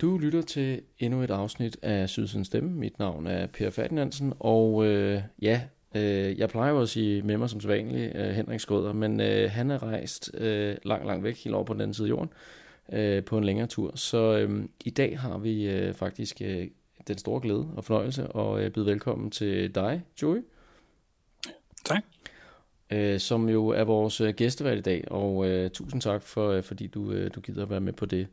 Du lytter til endnu et afsnit af Sydsens Stemme. Mit navn er Per Ferdinandsen, og øh, ja, øh, jeg plejer jo at sige med mig som sædvanlig øh, Henrik Skrøder, men øh, han er rejst øh, langt, langt væk, helt over på den anden side af jorden, øh, på en længere tur. Så øh, i dag har vi øh, faktisk øh, den store glæde og fornøjelse og øh, byde velkommen til dig, Joey. Tak. Øh, som jo er vores øh, gæstevært i dag, og øh, tusind tak for, øh, fordi du, øh, du gider at være med på det.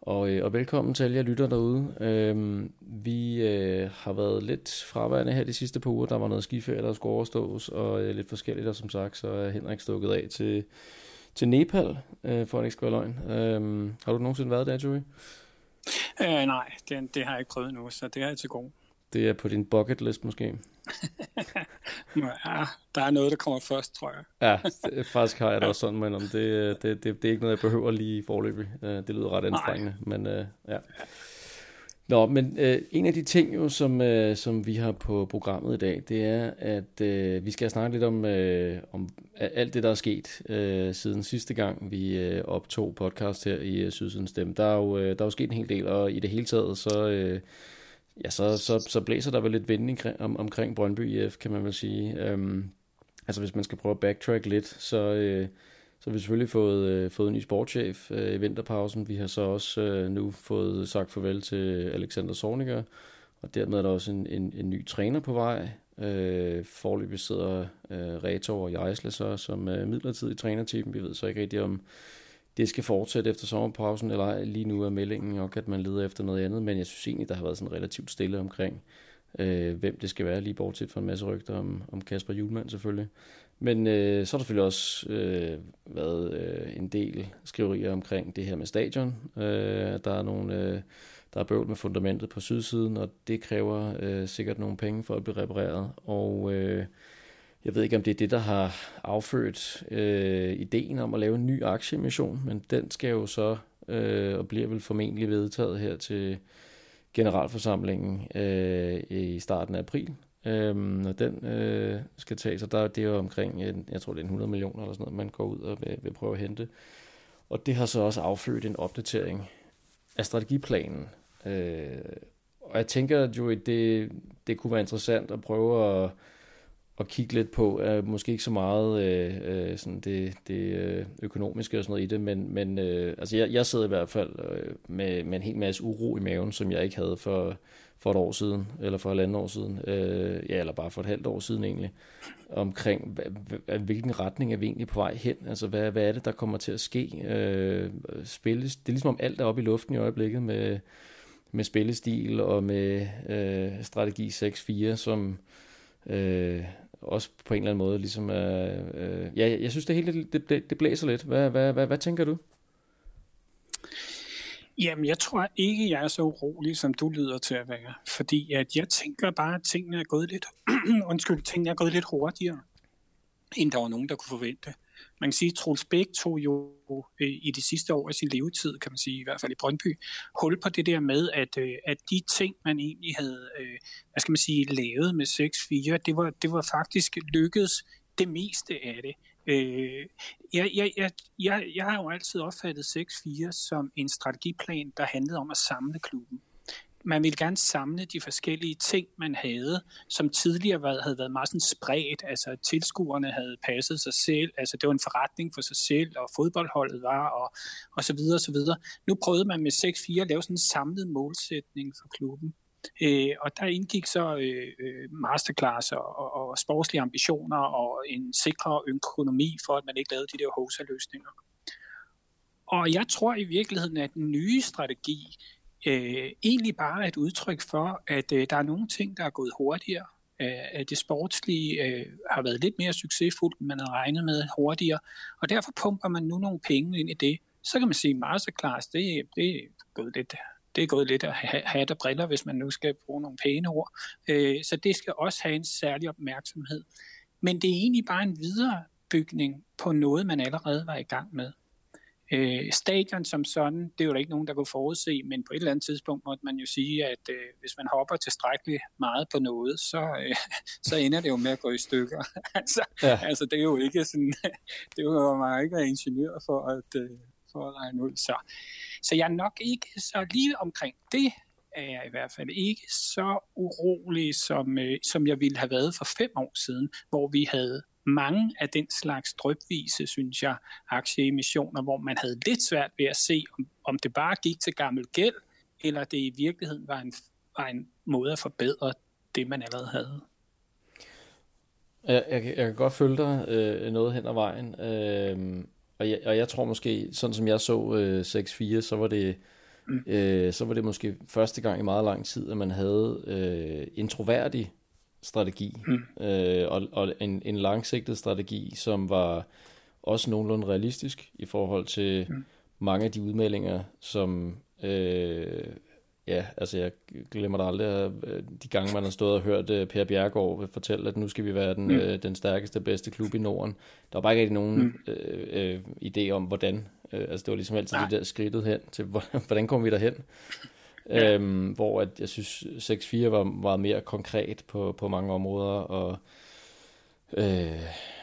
Og, øh, og velkommen til alle jer lytter derude. Øhm, vi øh, har været lidt fraværende her de sidste par uger. Der var noget skiferie, der skulle overstås, og øh, lidt forskelligt, og som sagt, så er Henrik stukket af til, til Nepal, øh, for at ikke skal være løgn. Øhm, har du nogensinde været der, Joey? Øh, nej, det, det har jeg ikke prøvet nu, så det er jeg til god. Det er på din bucket list måske? ja, der er noget, der kommer først, tror jeg. ja, det, faktisk har jeg det også sådan, men om det, det, det, det er ikke noget, jeg behøver lige i forløbig. Øh, det lyder ret anstrengende, men uh, ja. Nå, men øh, en af de ting, jo, som, øh, som vi har på programmet i dag, det er, at øh, vi skal snakke lidt om, øh, om alt det, der er sket øh, siden sidste gang, vi øh, optog podcast her i øh, Sydsidens Stemme. Der er, jo, øh, der er jo sket en hel del, og i det hele taget, så... øh, ja, så, så, så blæser der vel lidt vind om, omkring Brøndby IF, kan man vel sige. Um, altså hvis man skal prøve at backtrack lidt, så, øh, så har vi selvfølgelig fået, øh, fået en ny sportschef øh, i vinterpausen. Vi har så også øh, nu fået sagt farvel til Alexander Sorniger, og dermed er der også en, en, en ny træner på vej. Øh, forløbig sidder øh, Retor og Jejsle så som øh, midlertidig trænerteam. Vi ved så ikke rigtig om det skal fortsætte efter sommerpausen, eller lige nu er meldingen nok, at man leder efter noget andet, men jeg synes egentlig, der har været sådan relativt stille omkring, øh, hvem det skal være, lige bortset fra en masse rygter om, om Kasper Julemand selvfølgelig. Men øh, så har der selvfølgelig også øh, været øh, en del skriverier omkring det her med stadion. Øh, der er nogle... Øh, der er bøvl med fundamentet på sydsiden, og det kræver øh, sikkert nogle penge for at blive repareret. Og øh, jeg ved ikke, om det er det, der har affødt øh, ideen om at lave en ny aktieemission, men den skal jo så, øh, og bliver vel formentlig vedtaget her til generalforsamlingen øh, i starten af april. Øh, når den øh, skal tages, og der det er jo omkring, en, jeg tror det er 100 millioner eller sådan noget, man går ud og vil, vil prøve at hente. Og det har så også affødt en opdatering af strategiplanen. Øh, og jeg tænker jo, at det, det kunne være interessant at prøve at at kigge lidt på, er måske ikke så meget øh, øh, sådan det, det øh, økonomiske og sådan noget i det, men, men øh, altså jeg, jeg sidder i hvert fald øh, med, med en hel masse uro i maven, som jeg ikke havde for, for et år siden, eller for et andet år siden, øh, ja, eller bare for et halvt år siden egentlig, omkring hvilken retning er vi egentlig på vej hen, altså hvad, hvad er det, der kommer til at ske, øh, spilles, det er ligesom om alt er oppe i luften i øjeblikket med, med spillestil og med øh, strategi 6-4, som øh, også på en eller anden måde ligesom, øh, øh, ja, jeg synes det hele det, det, det blæser lidt. Hvad, hvad, hvad, hvad tænker du? Jamen, jeg tror ikke, jeg er så urolig, som du lyder til at være. Fordi at jeg tænker bare, at tingene er gået lidt, undskyld, tingene er gået lidt hurtigere, end der var nogen, der kunne forvente man kan sige, at Troels Bæk tog jo øh, i de sidste år af sin levetid, kan man sige, i hvert fald i Brøndby, hul på det der med, at, øh, at de ting, man egentlig havde, øh, hvad skal man sige, lavet med 6-4, det var, det var faktisk lykkedes det meste af det. Øh, jeg, jeg, jeg, jeg, jeg har jo altid opfattet 6-4 som en strategiplan, der handlede om at samle klubben man ville gerne samle de forskellige ting, man havde, som tidligere havde været meget sådan spredt. Altså tilskuerne havde passet sig selv, altså det var en forretning for sig selv, og fodboldholdet var, og, og så videre, og så videre. Nu prøvede man med 6-4 at lave sådan en samlet målsætning for klubben. Øh, og der indgik så øh, øh, masterclass og, og, sportslige ambitioner og en sikker økonomi for, at man ikke lavede de der hosa-løsninger. Og jeg tror i virkeligheden, at den nye strategi, øh, egentlig bare et udtryk for, at øh, der er nogle ting, der er gået hurtigere. Øh, at det sportslige øh, har været lidt mere succesfuldt, end man havde regnet med hurtigere. Og derfor pumper man nu nogle penge ind i det. Så kan man sige, masterclass, det, det er gået lidt det er gået lidt at have der briller, hvis man nu skal bruge nogle pæne ord. Øh, så det skal også have en særlig opmærksomhed. Men det er egentlig bare en viderebygning på noget, man allerede var i gang med. Øh, stadion som sådan, det er jo der ikke nogen, der kunne forudse, men på et eller andet tidspunkt måtte man jo sige, at øh, hvis man hopper tilstrækkeligt meget på noget, så, øh, så ender det jo med at gå i stykker. altså, ja. altså, det er jo ikke sådan, det er jo meget ikke være ingeniør for at, øh, for at regne ud. Så, så jeg er nok ikke så lige omkring det, er jeg i hvert fald ikke så urolig, som, øh, som jeg ville have været for fem år siden, hvor vi havde mange af den slags drøbvise, synes jeg, aktieemissioner, hvor man havde lidt svært ved at se, om, om det bare gik til gammel gæld, eller det i virkeligheden var en, var en måde at forbedre det, man allerede havde. Jeg, jeg, jeg kan godt følge dig øh, noget hen ad vejen, øh, og, jeg, og jeg tror måske, sådan som jeg så øh, 6-4, så var det mm. øh, så var det måske første gang i meget lang tid, at man havde øh, introværdig strategi, mm. øh, og, og en, en langsigtet strategi, som var også nogenlunde realistisk i forhold til mm. mange af de udmeldinger, som øh, ja, altså jeg glemmer det aldrig, øh, de gange man har stået og hørt øh, Per Bjergård fortælle, at nu skal vi være den, mm. øh, den stærkeste, bedste klub i Norden. Der var bare ikke nogen mm. øh, øh, idé om, hvordan. Øh, altså det var ligesom altid Nej. det der skridtet hen til, hvordan kommer vi derhen? Ja. Øhm, hvor at jeg synes 6-4 var meget mere konkret på, på mange områder, og, øh,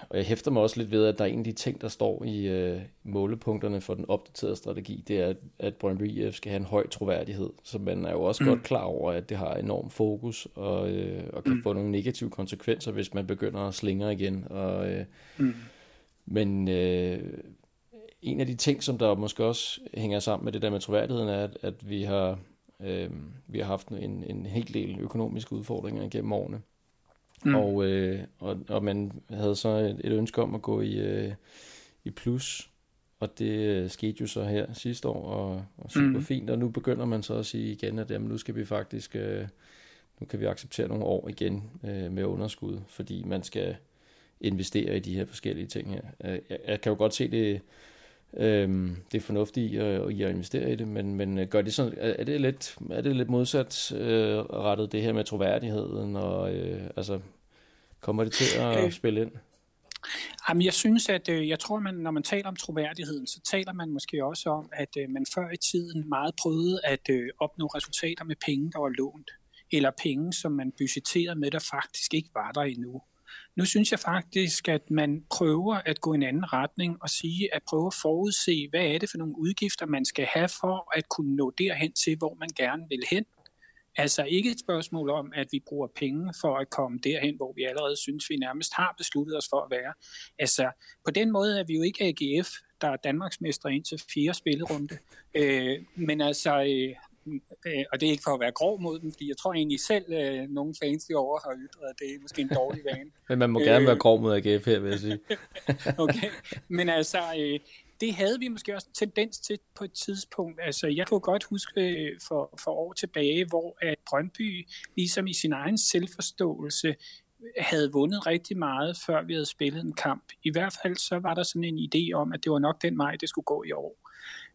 og jeg hæfter mig også lidt ved, at der er en af de ting, der står i øh, målepunkterne for den opdaterede strategi, det er, at Brøndby IF skal have en høj troværdighed, så man er jo også mm. godt klar over, at det har enorm fokus, og, øh, og kan mm. få nogle negative konsekvenser, hvis man begynder at slingre igen. Og, øh, mm. Men øh, en af de ting, som der måske også hænger sammen med det der med troværdigheden, er, at, at vi har Øh, vi har haft en, en hel del økonomiske udfordringer gennem årene. Mm. Og, øh, og, og man havde så et, et ønske om at gå i, øh, i plus, og det øh, skete jo så her sidste år, og, og super mm. fint, og nu begynder man så at sige igen, at jamen, nu skal vi faktisk, øh, nu kan vi acceptere nogle år igen øh, med underskud, fordi man skal investere i de her forskellige ting her. Øh, jeg, jeg kan jo godt se det, Øhm, det er fornuftigt i at, i at investere i det, men, men øh, gør det sådan, er det lidt, er det lidt modsat øh, rettet det her med troværdigheden, og øh, altså, kommer det til at øh, spille ind? Jamen, jeg synes, at øh, jeg tror, man, når man taler om troværdigheden, så taler man måske også om, at øh, man før i tiden meget prøvede at øh, opnå resultater med penge, der var lånt, eller penge, som man budgetterede med, der faktisk ikke var der endnu. Nu synes jeg faktisk, at man prøver at gå i en anden retning og sige, at prøve at forudse, hvad er det for nogle udgifter, man skal have for at kunne nå derhen til, hvor man gerne vil hen. Altså ikke et spørgsmål om, at vi bruger penge for at komme derhen, hvor vi allerede synes, vi nærmest har besluttet os for at være. Altså på den måde er vi jo ikke AGF, der er Danmarksmester ind til fire spillerunde. Øh, men altså, øh, øh, og det er ikke for at være grov mod dem, fordi jeg tror egentlig selv, øh, nogle fans år har ytret, at det er måske en dårlig vane. Men man må gerne øh, være grov mod AGF her, vil jeg sige. okay, men altså, øh, det havde vi måske også tendens til på et tidspunkt. Altså, jeg kunne godt huske øh, for, for år tilbage, hvor at Brøndby, ligesom i sin egen selvforståelse, havde vundet rigtig meget, før vi havde spillet en kamp. I hvert fald så var der sådan en idé om, at det var nok den vej, det skulle gå i år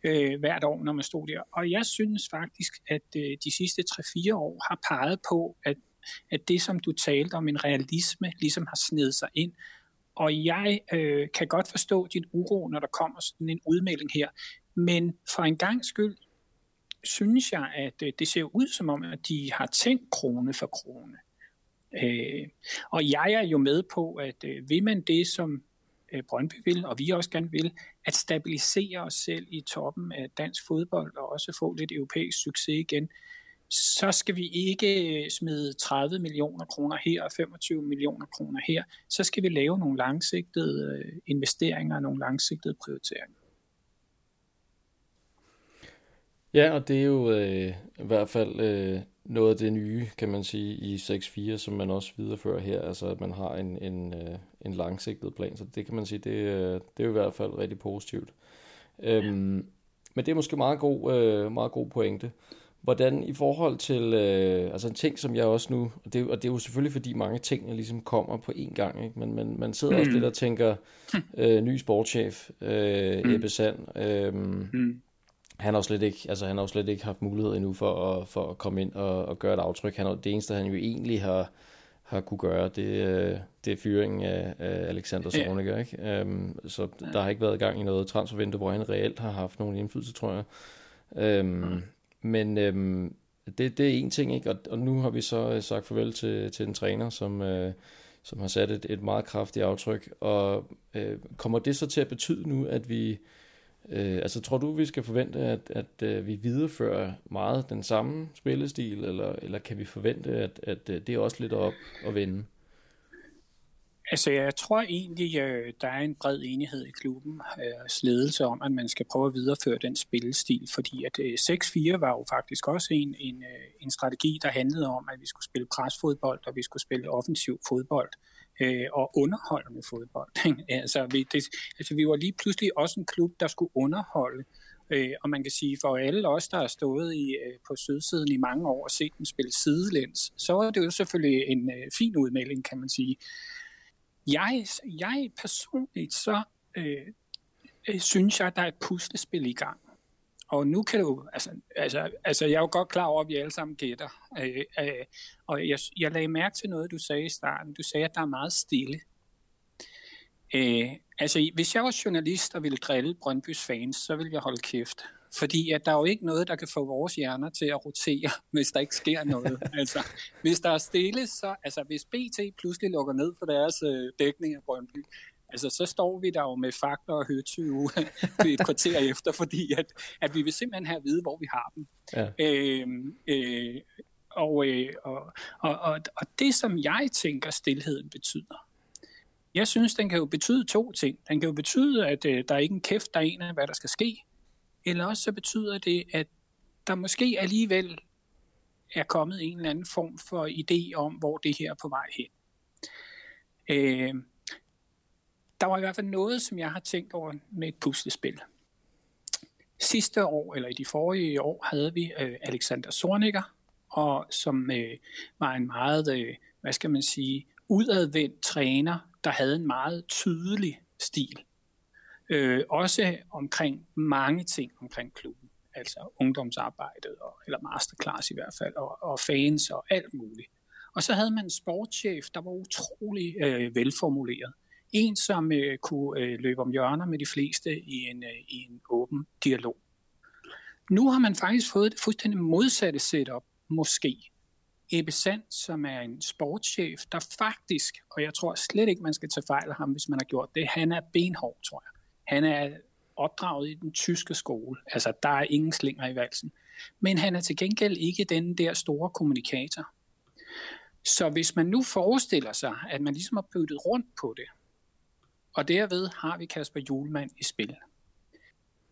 øh, hvert år, når man stod der. Og jeg synes faktisk, at øh, de sidste 3-4 år har peget på, at, at det, som du talte om, en realisme, ligesom har snedet sig ind. Og jeg øh, kan godt forstå din uro, når der kommer sådan en udmelding her. Men for en gang skyld, synes jeg, at øh, det ser ud som om, at de har tænkt krone for krone. Øh, og jeg er jo med på, at øh, vil man det, som øh, Brøndby vil, og vi også gerne vil, at stabilisere os selv i toppen af dansk fodbold og også få lidt europæisk succes igen, så skal vi ikke øh, smide 30 millioner kroner her og 25 millioner kroner her. Så skal vi lave nogle langsigtede øh, investeringer og nogle langsigtede prioriteringer. Ja, og det er jo øh, i hvert fald øh, noget af det nye, kan man sige, i 6-4, som man også viderefører her, altså at man har en, en, øh, en langsigtet plan, så det kan man sige, det, øh, det er jo i hvert fald rigtig positivt. Øhm, men det er måske meget god, øh, meget god pointe. Hvordan i forhold til, øh, altså en ting, som jeg også nu, og det, og det er jo selvfølgelig, fordi mange ting ligesom kommer på én gang, ikke? men man, man sidder mm. også lidt og tænker, øh, ny sportschef, øh, mm. Ebbe Sand, øh, mm han har slet ikke, altså han har jo slet ikke haft mulighed endnu for at, for at komme ind og, og gøre et aftryk. Han, det eneste, han jo egentlig har, har kunne gøre, det, øh, det er fyringen af, af Alexander Zorniger. Ja. Ikke? Um, så der har ikke været gang i noget transfervindue, hvor han reelt har haft nogen indflydelse, tror jeg. Um, mm. Men um, det, det er en ting, ikke? Og, og nu har vi så sagt farvel til, til en træner, som, uh, som har sat et, et meget kraftigt aftryk. Og uh, kommer det så til at betyde nu, at vi Øh, altså tror du, vi skal forvente, at, at, at vi viderefører meget den samme spillestil, eller, eller kan vi forvente, at, at øh, det er også lidt op at vende? Altså, jeg tror egentlig, øh, der er en bred enighed i klubben øh, ledelse om, at man skal prøve at videreføre den spillestil, fordi at øh, 6-4 var jo faktisk også en, en, en strategi, der handlede om, at vi skulle spille presfodbold, og vi skulle spille offensiv fodbold øh, Øh, og underholdende fodbold. altså, vi, det, altså, vi var lige pludselig også en klub, der skulle underholde. Øh, og man kan sige, for alle os, der har stået i, øh, på sydsiden i mange år og set dem spille sidelæns, så er det jo selvfølgelig en øh, fin udmelding, kan man sige. Jeg, jeg personligt, så øh, øh synes jeg, at der er et puslespil i gang. Og nu kan du, altså, altså, altså jeg er jo godt klar over, at vi alle sammen gætter. Øh, øh, og jeg, jeg lagde mærke til noget, du sagde i starten. Du sagde, at der er meget stille. Øh, altså, hvis jeg var journalist og ville drille Brøndbys fans, så ville jeg holde kæft. Fordi at der er jo ikke noget, der kan få vores hjerner til at rotere, hvis der ikke sker noget. altså, hvis der er stille, så... Altså, hvis BT pludselig lukker ned for deres øh, dækning af Brøndby, altså så står vi der jo med fakler og høtyve et kvarter efter, fordi at, at vi vil simpelthen have at vide, hvor vi har dem. Ja. Øhm, øh, og, øh, og, og, og, og det, som jeg tænker, stillheden betyder, jeg synes, den kan jo betyde to ting. Den kan jo betyde, at øh, der er ikke en kæft, der er en af, hvad der skal ske. Eller også så betyder det, at der måske alligevel er kommet en eller anden form for idé om, hvor det her er på vej hen. Øh, der var i hvert fald noget, som jeg har tænkt over med et puslespil. Sidste år, eller i de forrige år, havde vi øh, Alexander Sorniger, og som øh, var en meget, øh, hvad skal man sige, udadvendt træner, der havde en meget tydelig stil. Øh, også omkring mange ting omkring klubben, altså ungdomsarbejdet, og, eller masterclass i hvert fald, og, og fans og alt muligt. Og så havde man en sportschef, der var utrolig øh, velformuleret. En, som øh, kunne øh, løbe om hjørner med de fleste i en, øh, i en åben dialog. Nu har man faktisk fået det fuldstændig modsatte setup, måske. Ebbe Sand, som er en sportschef, der faktisk, og jeg tror slet ikke, man skal tage fejl af ham, hvis man har gjort det, han er benhård, tror jeg. Han er opdraget i den tyske skole. Altså, der er ingen slinger i valsen. Men han er til gengæld ikke den der store kommunikator. Så hvis man nu forestiller sig, at man ligesom har byttet rundt på det, og derved har vi Kasper Julemand i spil.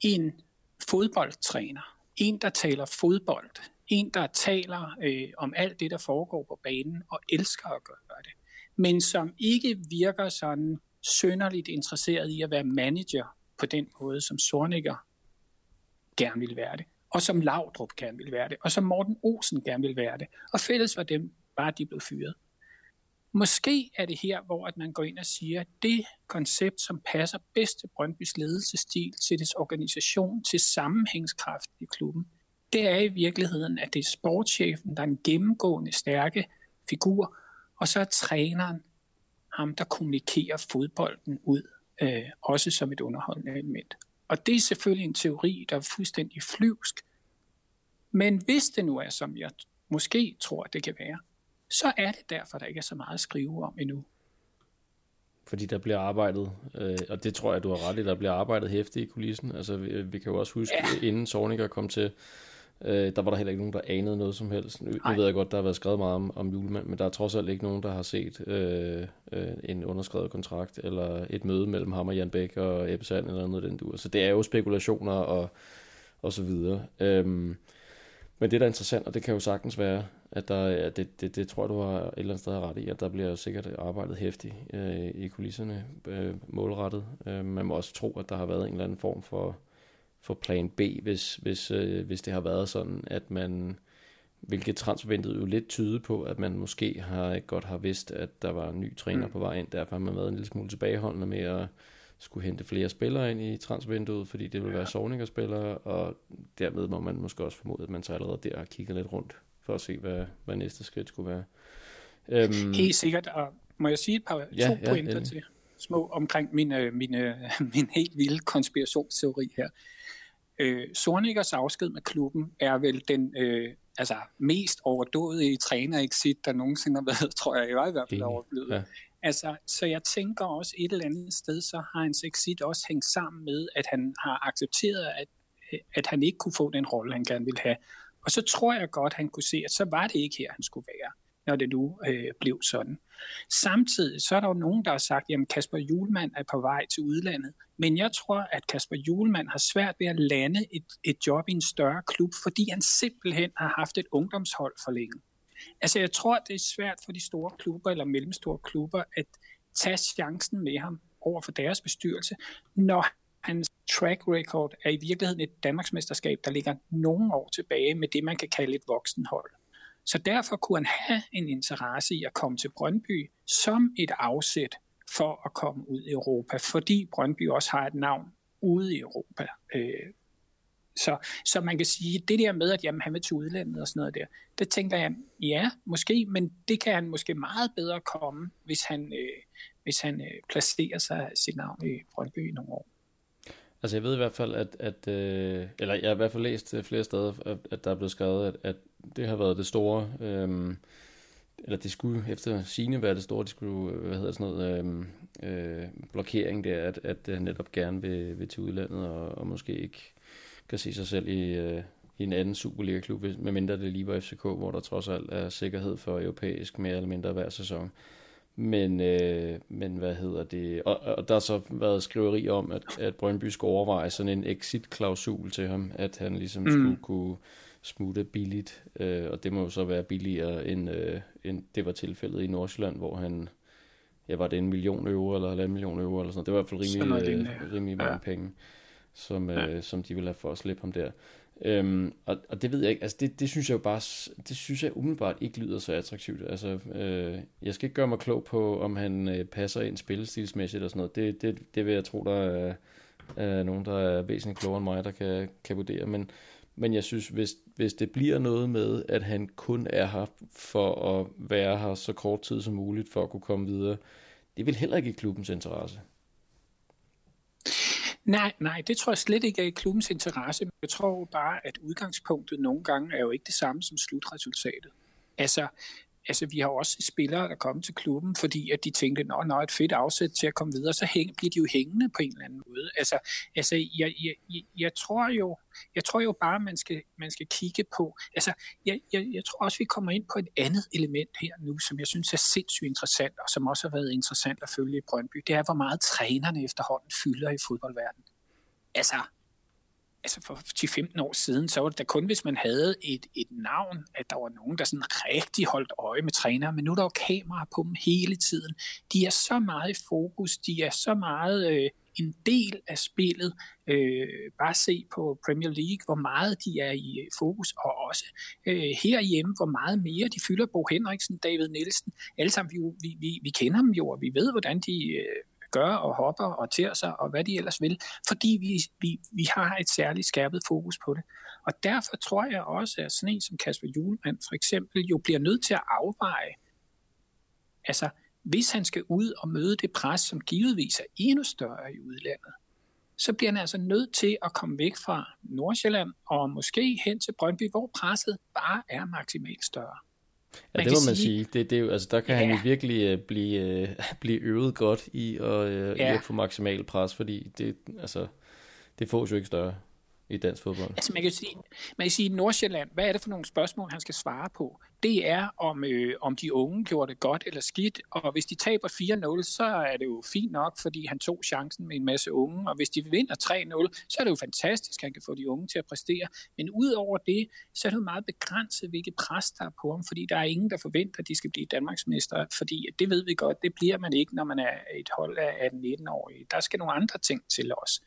En fodboldtræner, en der taler fodbold, en der taler øh, om alt det, der foregår på banen og elsker at gøre det, men som ikke virker sådan sønderligt interesseret i at være manager på den måde, som Sorniger gerne vil være det, og som Laudrup gerne vil være det, og som Morten Olsen gerne vil være det. Og fælles var dem, bare de blev fyret. Måske er det her, hvor at man går ind og siger, at det koncept, som passer bedst til Brøndbys ledelsestil, til dets organisation, til sammenhængskraft i klubben, det er i virkeligheden, at det er sportschefen, der er en gennemgående stærke figur, og så er træneren ham, der kommunikerer fodbolden ud, øh, også som et underholdende element. Og det er selvfølgelig en teori, der er fuldstændig flyvsk. Men hvis det nu er, som jeg måske tror, det kan være, så er det derfor, der ikke er så meget at skrive om endnu. Fordi der bliver arbejdet, øh, og det tror jeg, du har ret i, der bliver arbejdet hæftigt i kulissen. Altså, vi, vi kan jo også huske, ja. inden Sorniger kom til, øh, der var der heller ikke nogen, der anede noget som helst. Nu, nu ved jeg godt, der har været skrevet meget om, om julemand, men der er trods alt ikke nogen, der har set øh, øh, en underskrevet kontrakt, eller et møde mellem ham og Jan Bæk og Ebbe Sand, eller noget den dur. Så det er jo spekulationer og, og så videre. Øhm, men det, der er interessant, og det kan jo sagtens være, at der, ja, det, det, det tror jeg, du har et eller andet sted ret i, at der bliver sikkert arbejdet hæftigt øh, i kulisserne øh, målrettet. Øh, man må også tro, at der har været en eller anden form for, for plan B, hvis, hvis, øh, hvis det har været sådan, at man, hvilket transfervinduet jo lidt tyder på, at man måske har godt har vidst, at der var en ny træner mm. på vej ind, derfor har man været en lille smule tilbageholdende med at skulle hente flere spillere ind i transfervinduet, fordi det vil være Sovninger-spillere, og dermed må man måske også formode, at man så allerede der har kigget lidt rundt for at se, hvad, hvad næste skridt skulle være. Øhm, Helt sikkert, og må jeg sige et par ja, to ja, pointer ja. til små omkring min, øh, min, øh, min helt vilde konspirationsteori her. Øh, Sornikkers afsked med klubben er vel den øh, altså, mest overdådige træner-exit, der nogensinde har været, tror jeg, jeg i hvert fald overblevet. Ja. Altså, så jeg tænker også et eller andet sted, så har hans exit også hængt sammen med, at han har accepteret, at, at han ikke kunne få den rolle, han gerne ville have. Og så tror jeg godt, han kunne se, at så var det ikke her, han skulle være, når det nu øh, blev sådan. Samtidig så er der jo nogen, der har sagt, at Kasper Julemand er på vej til udlandet. Men jeg tror, at Kasper Julemand har svært ved at lande et, et job i en større klub, fordi han simpelthen har haft et ungdomshold for længe. Altså jeg tror, det er svært for de store klubber eller mellemstore klubber at tage chancen med ham over for deres bestyrelse, når hans track record er i virkeligheden et Danmarksmesterskab, der ligger nogle år tilbage med det, man kan kalde et voksenhold. Så derfor kunne han have en interesse i at komme til Brøndby som et afsæt for at komme ud i Europa, fordi Brøndby også har et navn ude i Europa. Øh, så, så man kan sige, det der med, at jamen, han vil til udlandet og sådan noget der, det tænker jeg, ja, måske, men det kan han måske meget bedre komme, hvis han, øh, hvis han øh, placerer sig sit navn i Brøndby i nogle år. Altså jeg ved i hvert fald, at, at øh, eller jeg har i hvert fald læst øh, flere steder, at, at der er blevet skrevet, at, at det har været det store, øh, eller det skulle efter sine være det store, det skulle, øh, hvad hedder sådan noget, øh, øh, blokering der, at, at netop gerne vil, vil til udlandet, og, og måske ikke kan se sig selv i, øh, i en anden Superliga-klub, medmindre det lige var FCK, hvor der trods alt er sikkerhed for europæisk mere eller mindre hver sæson. Men, øh, men hvad hedder det? Og, og der har så været skriveri om, at, at Brøndby skulle overveje sådan en exit-klausul til ham, at han ligesom mm. skulle kunne smutte billigt, øh, og det må jo så være billigere, end, øh, end det var tilfældet i Nordsjælland, hvor han, ja, var det en million euro, eller en million euro, eller sådan Det var i hvert fald rimelig, øh, rimelig mange ja. penge, som, ja. øh, som de ville have for at slippe ham der. Øhm, og, og det ved jeg ikke, altså det, det synes jeg jo bare, det synes jeg umiddelbart ikke lyder så attraktivt. Altså, øh, jeg skal ikke gøre mig klog på, om han øh, passer ind spillestilsmæssigt og sådan noget. Det, det, det vil jeg tro, der er, er nogen, der er væsentligt klogere end mig, der kan, kan vurdere. Men, men jeg synes, hvis, hvis det bliver noget med, at han kun er her for at være her så kort tid som muligt, for at kunne komme videre, det vil heller ikke i klubbens interesse. Nej, nej, det tror jeg slet ikke er i klubbens interesse. Jeg tror bare, at udgangspunktet nogle gange er jo ikke det samme som slutresultatet. Altså, altså vi har også spillere, der kommer til klubben, fordi at de tænkte, nå, nå, et fedt afsæt til at komme videre, så hæng, bliver de jo hængende på en eller anden måde. Altså, altså jeg, jeg, jeg, jeg, tror jo, jeg tror jo bare, man skal, man skal kigge på, altså, jeg, jeg, jeg tror også, vi kommer ind på et andet element her nu, som jeg synes er sindssygt interessant, og som også har været interessant at følge i Brøndby, det er, hvor meget trænerne efterhånden fylder i fodboldverdenen. Altså, altså for 10-15 år siden, så var det da kun, hvis man havde et, et navn, at der var nogen, der sådan rigtig holdt øje med trænere, men nu er der jo kameraer på dem hele tiden. De er så meget i fokus, de er så meget øh, en del af spillet. Øh, bare se på Premier League, hvor meget de er i øh, fokus, og også øh, herhjemme, hvor meget mere de fylder. Bo Henriksen, David Nielsen, alle sammen, vi, vi, vi kender dem jo, og vi ved, hvordan de øh, gør og hopper og tærer sig og hvad de ellers vil, fordi vi, vi, vi har et særligt skærpet fokus på det. Og derfor tror jeg også, at sådan en som Kasper Julemand for eksempel jo bliver nødt til at afveje, altså hvis han skal ud og møde det pres, som givetvis er endnu større i udlandet, så bliver han altså nødt til at komme væk fra Nordsjælland og måske hen til Brøndby, hvor presset bare er maksimalt større. Ja, det må man sige. Det, det, altså, der kan ja. han jo virkelig uh, blive, uh, blive øvet godt i at, uh, ja. i at få maksimal pres, fordi det, altså, det får jo ikke større i dansk fodbold? Altså man kan sige, man kan sige Nordsjælland, hvad er det for nogle spørgsmål, han skal svare på? Det er, om, øh, om de unge gjorde det godt eller skidt, og hvis de taber 4-0, så er det jo fint nok, fordi han tog chancen med en masse unge, og hvis de vinder 3-0, så er det jo fantastisk, han kan få de unge til at præstere. Men udover det, så er det jo meget begrænset, hvilket pres der er på ham, fordi der er ingen, der forventer, at de skal blive Danmarksmester, fordi det ved vi godt, det bliver man ikke, når man er et hold af 18-19-årige. Der skal nogle andre ting til os.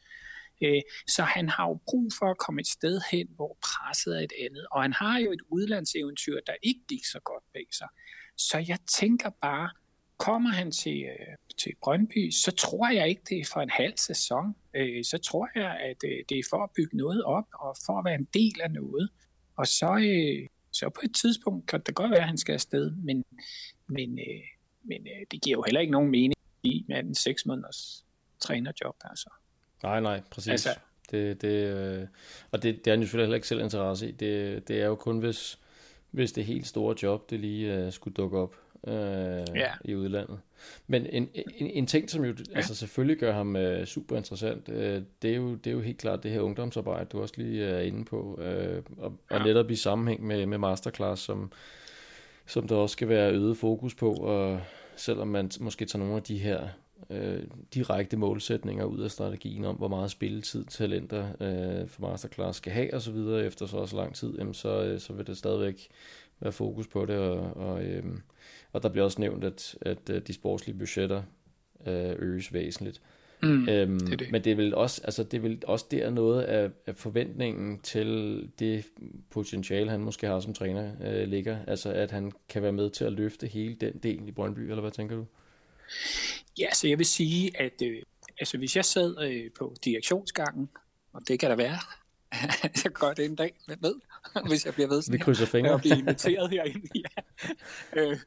Øh, så han har jo brug for at komme et sted hen, hvor presset er et andet. Og han har jo et udlandseventyr, der ikke gik så godt bag sig. Så jeg tænker bare, kommer han til, øh, til Brøndby, så tror jeg ikke, det er for en halv sæson. Øh, så tror jeg, at det er for at bygge noget op, og for at være en del af noget. Og så, Så på et tidspunkt kan det godt være, at han skal afsted, men, men, men det giver jo heller ikke nogen mening i med den seks måneders trænerjob. Altså. Nej, nej, præcis. Altså, det, det, øh, og det, det er han jo selvfølgelig heller ikke selv interesse i. Det, det er jo kun, hvis, hvis det helt store job, det lige øh, skulle dukke op øh, ja. i udlandet. Men en, en, en ting, som jo ja. altså selvfølgelig gør ham øh, super interessant, øh, det, er jo, det er jo helt klart det her ungdomsarbejde, du også lige er inde på, øh, og, ja. og netop i sammenhæng med, med masterclass, som, som der også skal være øget fokus på, og selvom man måske tager nogle af de her øh, direkte målsætninger ud af strategien om, hvor meget spilletid talenter øh, for masterclass skal have osv. efter så også lang tid, jamen så, øh, så vil det stadigvæk være fokus på det, og, og, øh, og der bliver også nævnt, at, at øh, de sportslige budgetter øh, øges væsentligt. Mm, øhm, det det. Men det vil også, altså det vil også der noget af, af forventningen til det potentiale, han måske har som træner, øh, ligger. Altså at han kan være med til at løfte hele den del i Brøndby, eller hvad tænker du? Ja, så jeg vil sige, at øh, altså, hvis jeg sad øh, på direktionsgangen, og det kan der være, jeg gør det en dag med, med hvis jeg bliver ved sådan Vi krydser fingre. og bliver inviteret herinde. Ja. Øh,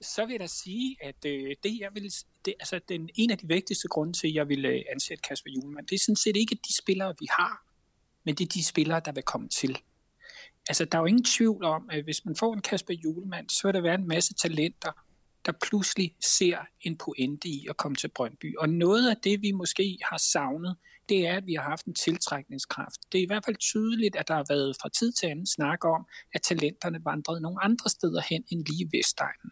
så vil jeg da sige, at øh, det jeg vil, det, altså den, en af de vigtigste grunde til, at jeg vil øh, ansætte Kasper Julemand, det er sådan set ikke de spillere, vi har, men det er de spillere, der vil komme til. Altså, der er jo ingen tvivl om, at hvis man får en Kasper Julemand, så vil der være en masse talenter, der pludselig ser en pointe i at komme til Brøndby. Og noget af det, vi måske har savnet, det er, at vi har haft en tiltrækningskraft. Det er i hvert fald tydeligt, at der har været fra tid til anden snak om, at talenterne vandrede nogle andre steder hen end lige Vestegnen.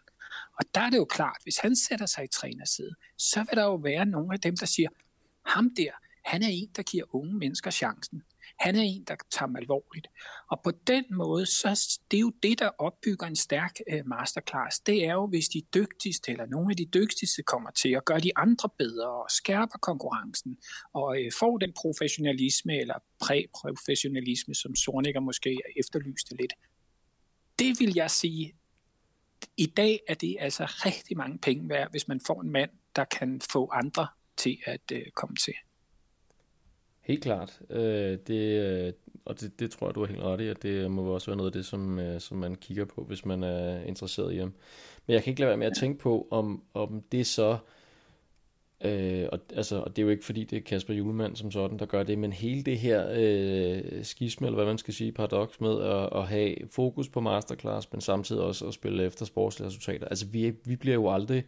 Og der er det jo klart, hvis han sætter sig i trænerside, så vil der jo være nogle af dem, der siger, ham der, han er en, der giver unge mennesker chancen. Han er en, der tager dem alvorligt. Og på den måde, så det er jo det, der opbygger en stærk øh, masterclass. Det er jo, hvis de dygtigste, eller nogle af de dygtigste kommer til at gøre de andre bedre, og skærper konkurrencen, og øh, får den professionalisme, eller præprofessionalisme, som Sornikker måske efterlyste lidt. Det vil jeg sige, i dag er det altså rigtig mange penge værd, hvis man får en mand, der kan få andre til at øh, komme til. Helt klart. Øh, det, øh, og det, det tror jeg, du har helt ret i, at det må også være noget af det, som, øh, som man kigger på, hvis man er interesseret i ham. Men jeg kan ikke lade være med at tænke på, om, om det så... Øh, og, altså, og det er jo ikke fordi, det er Kasper Julemand som sådan, der gør det, men hele det her øh, skisme, eller hvad man skal sige, paradoks med at, at have fokus på masterclass, men samtidig også at spille efter sportslige resultater. Altså, vi, vi bliver jo aldrig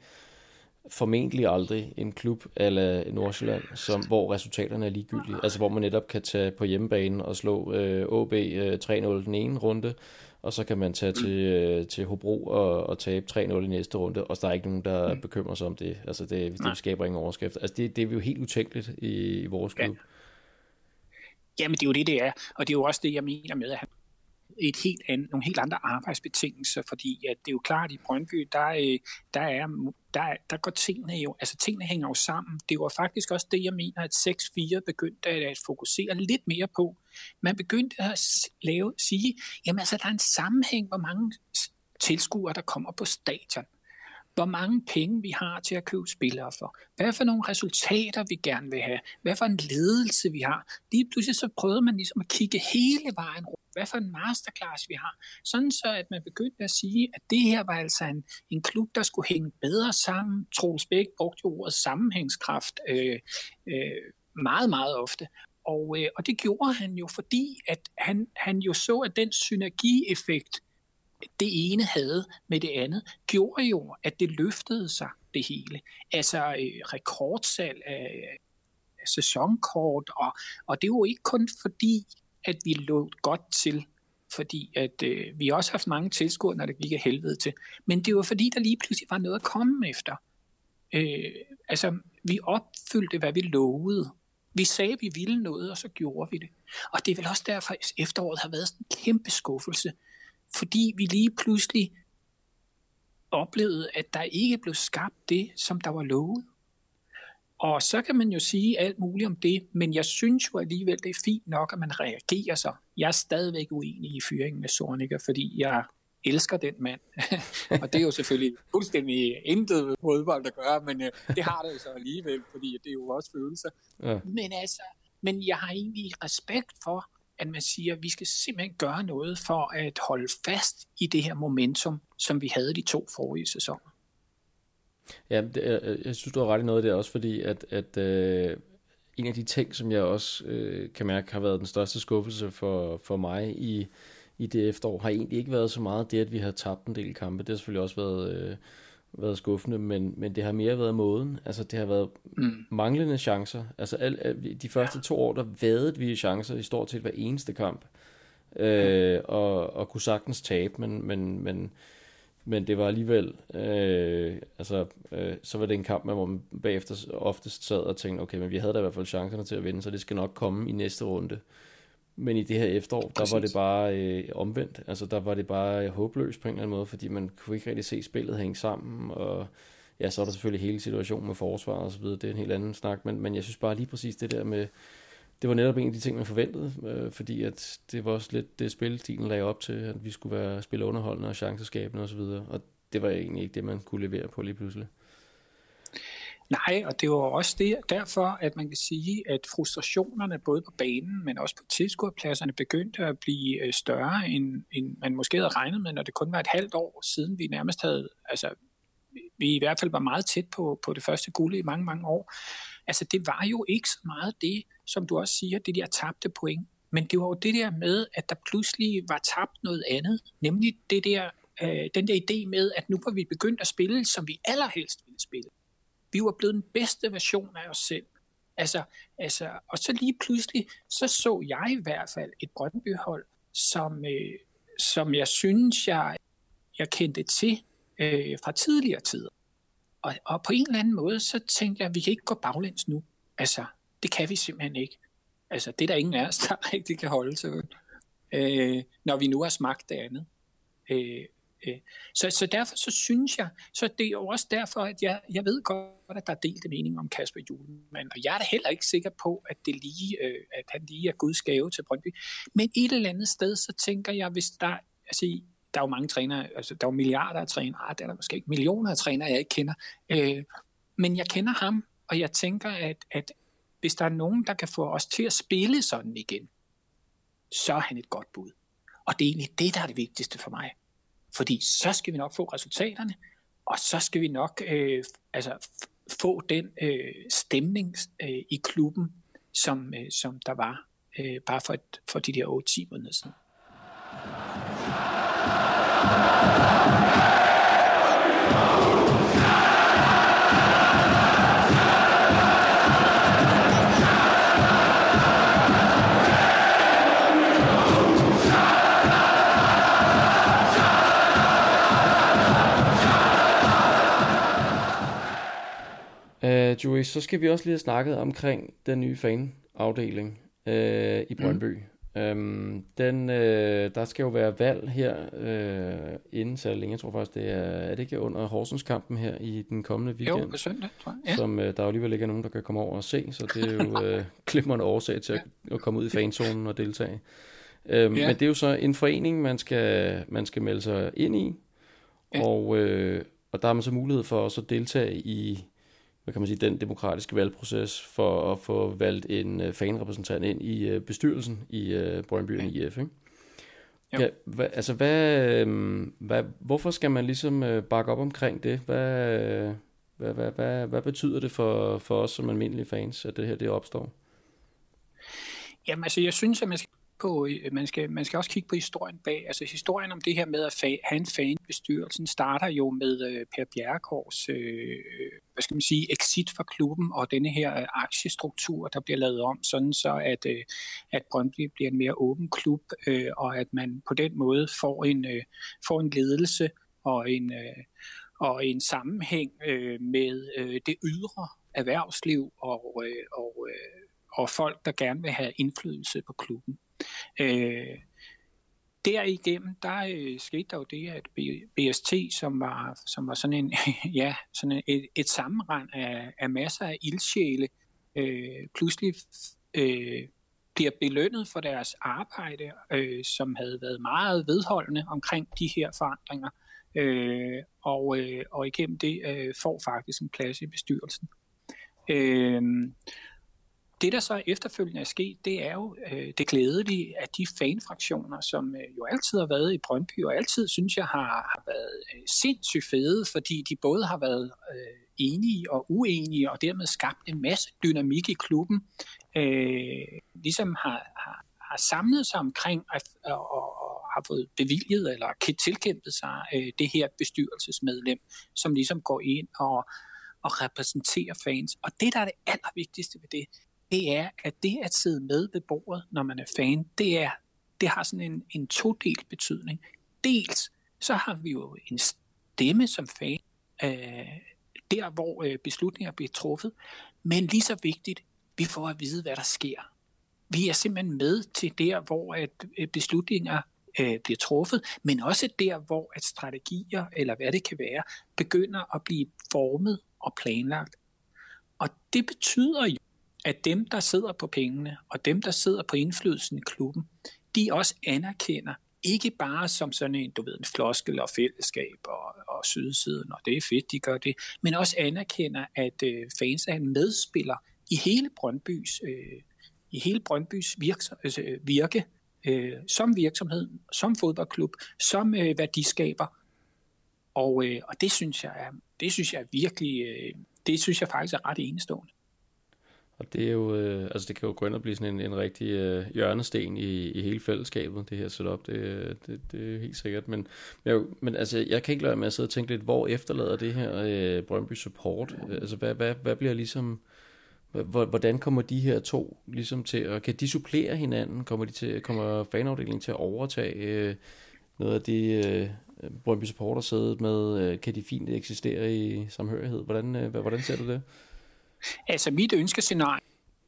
formentlig aldrig en klub eller Nordsjælland, som, hvor resultaterne er ligegyldige. Altså hvor man netop kan tage på hjemmebane og slå øh, OB øh, 3-0 den ene runde, og så kan man tage til, øh, til Hobro og, og tabe 3-0 i næste runde, og der er ikke nogen, der mm. bekymrer sig om det. Altså det, det skaber ingen overskrift. Altså det, det er jo helt utænkeligt i, i vores klub. Ja. Jamen det er jo det, det er. Og det er jo også det, jeg mener med, at han et helt andet, nogle helt andre arbejdsbetingelser, fordi at det er jo klart, at i Brøndby, der, øh, der, er, der, der går tingene jo, altså tingene hænger jo sammen. Det var faktisk også det, jeg mener, at 6-4 begyndte at fokusere lidt mere på. Man begyndte at lave, sige, jamen altså, der er en sammenhæng, hvor mange tilskuere, der kommer på stadion hvor mange penge vi har til at købe spillere for, hvad for nogle resultater vi gerne vil have, hvad for en ledelse vi har. Lige pludselig så prøvede man ligesom at kigge hele vejen rundt, hvad for en masterclass vi har, sådan så at man begyndte at sige, at det her var altså en, en klub, der skulle hænge bedre sammen. Troels Bæk brugte jo ordet sammenhængskraft øh, øh, meget, meget ofte. Og, øh, og det gjorde han jo, fordi at han, han jo så, at den synergieffekt, det ene havde med det andet, gjorde jo, at det løftede sig det hele. Altså øh, rekordsalg af, af sæsonkort, og, og det var ikke kun fordi, at vi lå godt til, fordi at øh, vi også har haft mange tilskuere, når det gik af helvede til. Men det var fordi, der lige pludselig var noget at komme efter. Øh, altså, vi opfyldte, hvad vi lovede. Vi sagde, at vi ville noget, og så gjorde vi det. Og det er vel også derfor, at efteråret har været sådan en kæmpe skuffelse, fordi vi lige pludselig oplevede, at der ikke blev skabt det, som der var lovet. Og så kan man jo sige alt muligt om det, men jeg synes jo alligevel, det er fint nok, at man reagerer sig. Jeg er stadigvæk uenig i fyringen med Sorniger, fordi jeg elsker den mand. og det er jo selvfølgelig fuldstændig intet fodbold at gøre, men øh, det har det jo så alligevel, fordi det er jo også følelser. Ja. Men altså, men jeg har egentlig respekt for, at man siger, at vi skal simpelthen gøre noget for at holde fast i det her momentum, som vi havde de to forrige sæsoner. Ja, det, jeg, jeg synes, du har ret i noget der også, fordi at, at øh, en af de ting, som jeg også øh, kan mærke har været den største skuffelse for, for mig i, i det efterår, har egentlig ikke været så meget det, at vi har tabt en del kampe. Det har selvfølgelig også været, øh, været skuffende, men, men det har mere været måden. Altså, det har været mm. manglende chancer. Altså, al, al, de første ja. to år, der vadede vi chancer i stort set hver eneste kamp. Øh, og, og kunne sagtens tabe, men, men, men men det var alligevel, øh, altså, øh, så var det en kamp, hvor man bagefter oftest sad og tænkte, okay, men vi havde da i hvert fald chancerne til at vinde, så det skal nok komme i næste runde. Men i det her efterår, Præcis. der var det bare øh, omvendt. Altså, der var det bare håbløst på en eller anden måde, fordi man kunne ikke rigtig se spillet hænge sammen, og ja, så er der selvfølgelig hele situationen med forsvaret og så videre, det er en helt anden snak, men, men jeg synes bare lige præcis det der med, det var netop en af de ting, man forventede, øh, fordi at det var også lidt det spilstilen lagde op til, at vi skulle være spille underholdende og chanceskabende osv., og, og det var egentlig ikke det, man kunne levere på lige pludselig. Nej, og det var også det, derfor, at man kan sige, at frustrationerne både på banen, men også på tilskuerpladserne begyndte at blive øh, større, end, end man måske havde regnet med, når det kun var et halvt år siden, vi nærmest havde, altså vi i hvert fald var meget tæt på, på det første guld i mange, mange år. Altså det var jo ikke så meget det, som du også siger, det der tabte point. Men det var jo det der med, at der pludselig var tabt noget andet, nemlig det der, øh, den der idé med, at nu var vi begyndt at spille, som vi allerhelst ville spille. Vi var blevet den bedste version af os selv. Altså, altså, og så lige pludselig, så så jeg i hvert fald et Brøndby-hold, som, øh, som jeg synes, jeg, jeg kendte til øh, fra tidligere tider. Og, og på en eller anden måde, så tænkte jeg, at vi kan ikke gå baglæns nu. Altså, det kan vi simpelthen ikke. Altså, det er der ingen af os, der rigtig kan holde sig øh, når vi nu har smagt det andet. Øh, øh. Så, så derfor så synes jeg, så det er jo også derfor, at jeg, jeg ved godt, at der er delte mening om Kasper Julemand, og jeg er da heller ikke sikker på, at, det lige, øh, at han lige er Guds gave til Brøndby. Men et eller andet sted, så tænker jeg, hvis der, altså der er jo mange trænere, altså der er jo milliarder af trænere, ah, der er der måske ikke millioner af trænere, jeg ikke kender, øh, men jeg kender ham, og jeg tænker, at, at hvis der er nogen, der kan få os til at spille sådan igen, så er han et godt bud. Og det er egentlig det, der er det vigtigste for mig. Fordi så skal vi nok få resultaterne, og så skal vi nok øh, altså, få den øh, stemning øh, i klubben, som, øh, som der var øh, bare for, et, for de der 8-10 måneder siden. Uh, Joey, så skal vi også lige have snakket omkring den nye fan-afdeling uh, i. Brøndby. Mm. Øhm, den, øh, der skal jo være valg her øh, inden så længe. Jeg tror faktisk, det er, er det ikke under Horsens-kampen her i den kommende weekend? Jo, på søndag, tror jeg. Ja. Som øh, der jo alligevel ikke er nogen, der kan komme over og se, så det er jo øh, glimrende årsag til at, at komme ud i fanzonen og deltage. Øhm, ja. Men det er jo så en forening, man skal, man skal melde sig ind i, ja. og, øh, og der har man så mulighed for også at deltage i hvad kan man sige, den demokratiske valgproces for at få valgt en uh, fanrepræsentant ind i uh, bestyrelsen i uh, Brøndby ja. IF, ikke? Ja, hva, altså, hvad, øh, hvad, hvorfor skal man ligesom uh, bakke op omkring det? Hvad, hvad, hvad, hvad, hvad betyder det for, for os som almindelige fans, at det her det opstår? Jamen altså, jeg synes, at man skal på, øh, man skal, man skal også kigge på historien bag. Altså historien om det her med at fa- have en fanbestyrelsen starter jo med øh, Per Bjerregaards, øh, øh, hvad skal man sige, exit fra klubben og denne her øh, aktiestruktur, der bliver lavet om, sådan så at, øh, at Brøndby bliver en mere åben klub, øh, og at man på den måde får en, øh, får en ledelse og en, øh, og en sammenhæng øh, med øh, det ydre erhvervsliv og, øh, og, øh, og folk, der gerne vil have indflydelse på klubben. Øh, derigennem, der øh, skete der jo det, at BST, som var, som var sådan, en, ja, sådan et, et sammenrend af, af masser af ildsjæle, øh, pludselig øh, bliver belønnet for deres arbejde, øh, som havde været meget vedholdende omkring de her forandringer, øh, og, øh, og igennem det øh, får faktisk en plads i bestyrelsen. Øh, det, der så efterfølgende er sket, det er jo øh, det glædelige, at de fanfraktioner, som øh, jo altid har været i Brøndby, og altid synes jeg har, har været øh, sindssygt fede, fordi de både har været øh, enige og uenige, og dermed skabt en masse dynamik i klubben, øh, ligesom har, har, har samlet sig omkring at, og, og har fået bevilget eller tilkæmpet sig øh, det her bestyrelsesmedlem, som ligesom går ind og, og repræsentere fans. Og det, der er det allervigtigste ved det, det er, at det at sidde med ved bordet, når man er fan, det, er, det har sådan en, en todelt betydning. Dels så har vi jo en stemme som fan, øh, der hvor øh, beslutninger bliver truffet, men lige så vigtigt, vi får at vide, hvad der sker. Vi er simpelthen med til der, hvor at øh, beslutninger øh, bliver truffet, men også der, hvor at strategier, eller hvad det kan være, begynder at blive formet og planlagt. Og det betyder jo, at dem, der sidder på pengene, og dem, der sidder på indflydelsen i klubben, de også anerkender, ikke bare som sådan en, du ved, en floskel og fællesskab og, og sydsiden, og det er fedt, de gør det, men også anerkender, at øh, fans er en medspiller i hele Brøndbys, øh, i hele Brøndbys virke, altså, øh, virke øh, som virksomhed, som fodboldklub, som øh, værdiskaber. Og, øh, og det synes jeg er, det synes jeg er virkelig, øh, det synes jeg faktisk er ret enestående. Og det er jo, øh, altså det kan jo gå ind og blive sådan en, en rigtig øh, hjørnesten i, i hele fællesskabet, det her setup, det, øh, det, det er helt sikkert. Men, men, men altså, jeg kan ikke lade med at sidde og tænke lidt, hvor efterlader det her øh, Brøndby Support? Altså, hvad, hvad, hvad bliver ligesom, hvordan kommer de her to ligesom til, og kan de supplere hinanden? Kommer, de til, kommer fanafdelingen til at overtage øh, noget af det, øh, Brøndby Support har siddet med? Øh, kan de fint eksistere i samhørighed? Hvordan, øh, hvordan ser du det? Altså mit ønskescenarie,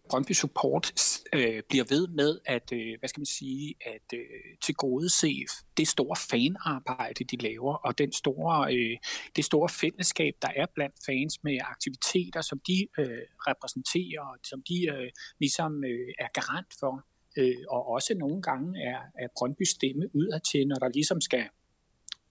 Brøndby Support øh, bliver ved med at, øh, hvad skal man sige, at øh, til gode se det store fanarbejde, de laver, og den store, øh, det store fællesskab, der er blandt fans med aktiviteter, som de øh, repræsenterer, som de øh, ligesom øh, er garant for, øh, og også nogle gange er, er Brøndby stemme udadtil, når der ligesom skal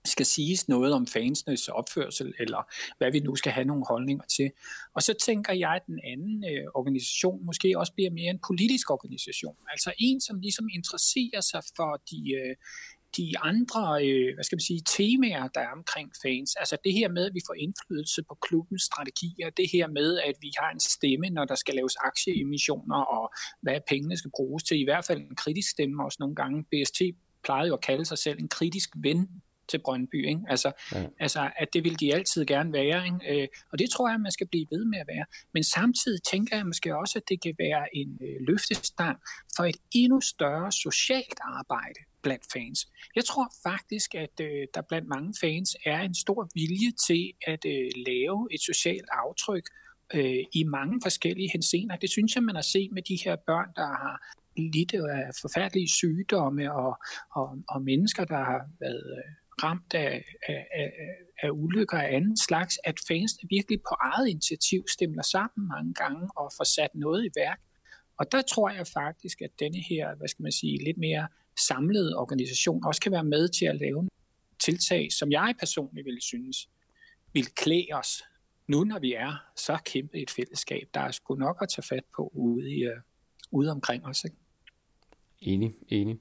skal siges noget om fansenes opførsel, eller hvad vi nu skal have nogle holdninger til. Og så tænker jeg, at den anden øh, organisation måske også bliver mere en politisk organisation. Altså en, som ligesom interesserer sig for de, øh, de andre øh, hvad skal man sige, temaer, der er omkring fans. Altså det her med, at vi får indflydelse på klubbens strategier, det her med, at vi har en stemme, når der skal laves aktieemissioner, og hvad pengene skal bruges til. I hvert fald en kritisk stemme også nogle gange. BST plejede jo at kalde sig selv en kritisk ven til Brøndby. Ikke? Altså, ja. altså, at det vil de altid gerne være. Ikke? Øh, og det tror jeg, man skal blive ved med at være. Men samtidig tænker jeg måske også, at det kan være en øh, løftestang for et endnu større socialt arbejde blandt fans. Jeg tror faktisk, at øh, der blandt mange fans er en stor vilje til at øh, lave et socialt aftryk øh, i mange forskellige hensener. Det synes jeg, man har set med de her børn, der har lidt af forfærdelige sygdomme og, og, og mennesker, der har været øh, ramt af, af, af, af ulykker af anden slags, at fansene virkelig på eget initiativ stemmer sammen mange gange og får sat noget i værk. Og der tror jeg faktisk, at denne her, hvad skal man sige, lidt mere samlede organisation også kan være med til at lave tiltag, som jeg personligt ville synes, vil klæde os nu, når vi er så kæmpe et fællesskab, der er sgu nok at tage fat på ude, i, øh, ude omkring os. Ikke? Enig, enig.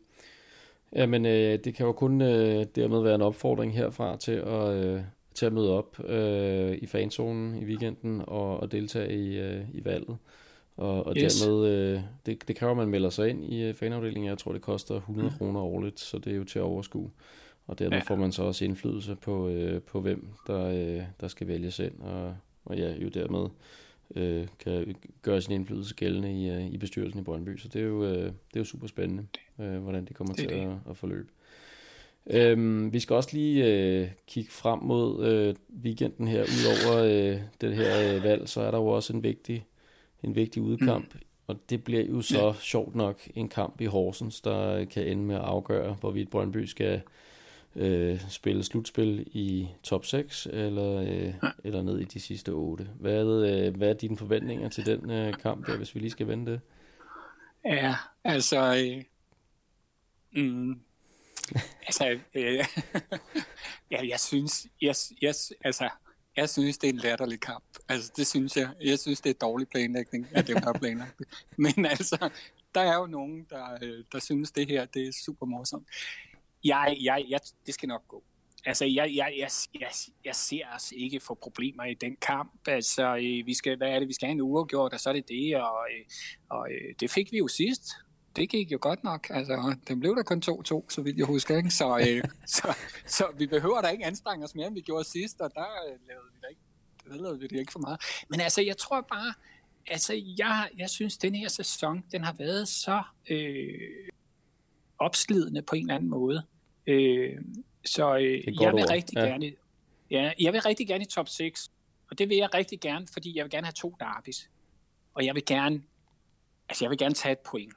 Jamen, øh, det kan jo kun øh, dermed være en opfordring herfra til at, øh, til at møde op øh, i fanzonen i weekenden og, og deltage i, øh, i valget. Og, og yes. dermed, øh, det, det kræver, at man melder sig ind i øh, fanafdelingen. Jeg tror, det koster 100 mm. kroner årligt, så det er jo til at overskue. Og dermed ja. får man så også indflydelse på, øh, på hvem der, øh, der skal vælges ind. Og, og ja, jo dermed øh, kan gøre sin indflydelse gældende i, øh, i bestyrelsen i Brøndby. Så det er jo, øh, det er jo super spændende, øh, hvordan det kommer det til det. At, at forløbe. Øhm, vi skal også lige øh, kigge frem mod øh, weekenden her. Udover øh, det her øh, valg, så er der jo også en vigtig, en vigtig udkamp. Mm. Og det bliver jo så ja. sjovt nok en kamp i Horsens, der kan ende med at afgøre, hvorvidt Brøndby skal øh, spille slutspil i top 6 eller, øh, eller ned i de sidste 8. Hvad, øh, hvad er dine forventninger til den øh, kamp der, hvis vi lige skal vende det? Ja, altså... Øh, mm, altså, øh, ja, jeg synes, yes, yes, altså, Jeg synes, det er en latterlig kamp. Altså, det synes jeg. Jeg synes, det er dårlig planlægning af dem, der har planlagt det. Men altså, der er jo nogen, der, øh, der synes, det her det er super morsomt. Jeg, jeg, jeg, det skal nok gå. Altså, jeg, jeg, jeg, jeg, jeg ser os ikke få problemer i den kamp. Altså, øh, vi skal, hvad er det, vi skal have en uafgjort, og så er det det, og, øh, og øh, det fik vi jo sidst. Det gik jo godt nok. Altså, den blev der kun 2-2, så vidt jeg husker. Ikke? Så, øh, så, så, vi behøver da ikke anstrenge os mere, end vi gjorde sidst, og der øh, lavede vi da ikke, der lavede vi det ikke for meget. Men altså, jeg tror bare, altså, jeg, jeg synes, den her sæson, den har været så øh, opslidende på en eller anden måde. Øh, så øh, jeg vil ord. rigtig ja. gerne, ja, jeg vil rigtig gerne i top 6, og det vil jeg rigtig gerne, fordi jeg vil gerne have to derbis. Og jeg vil gerne, altså jeg vil gerne tage et point